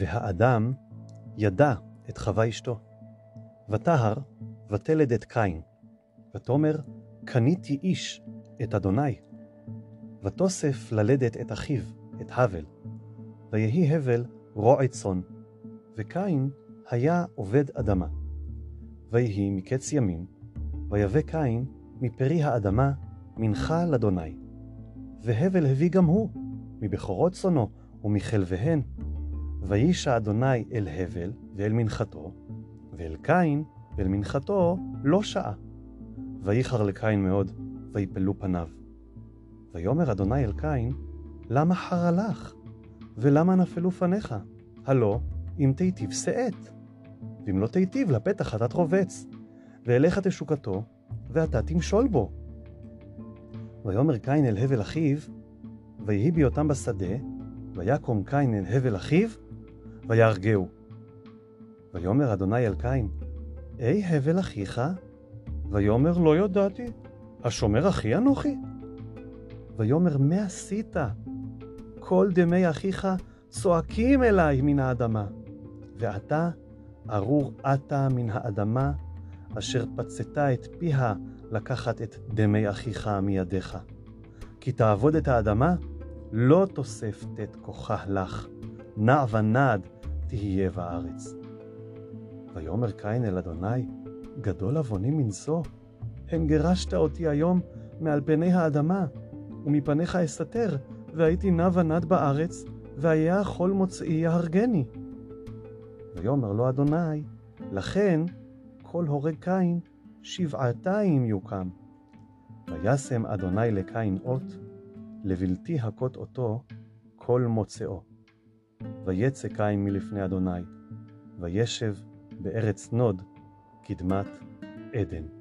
והאדם ידע את חווה אשתו. וטהר ותלד את קין, ותאמר קניתי איש את אדוני. ותוסף ללדת את אחיו, את הבל. ויהי הבל רועי צאן, וקין היה עובד אדמה. ויהי מקץ ימים, ויבא קין מפרי האדמה מנחה לאדוני. והבל הביא גם הוא, מבכורות צאנו ומחלביהן. וישע אדוני אל הבל ואל מנחתו, ואל קין ואל מנחתו לא שעה. וייחר לקין מאוד, ויפלו פניו. ויאמר אדוני אל קין, למה חרה לך? ולמה נפלו פניך? הלא, אם תיטיב שאת. ואם לא תיטיב, לפתח אתה תרובץ. ואליך תשוקתו, ואתה תמשול בו. ויאמר קין אל הבל אחיו, ויהי בהיותם בשדה, ויקום קין אל הבל אחיו, ויהרגהו. ויאמר אדוני אל קין, אי הבל אחיך? ויאמר לא ידעתי, השומר אחי אנוכי? ויאמר מה עשית? כל דמי אחיך צועקים אלי מן האדמה, ועתה ארור אתה מן האדמה, אשר פצתה את פיה לקחת את דמי אחיך מידיך. כי תעבוד את האדמה, לא תוסף תת כוחה לך, נע ונד תהיה בארץ. ויאמר קין אל אדוני, גדול עווני מנשוא, הן גירשת אותי היום מעל פני האדמה, ומפניך אסתר, והייתי נע ונד בארץ, והיה כל מוצאי יהרגני. ויאמר לו אדוני, לכן כל הורג קין שבעתיים יוקם. וישם אדוני לקין אות, לבלתי הכות אותו כל מוצאו. ויצא קין מלפני אדוני, וישב בארץ נוד, קדמת עדן.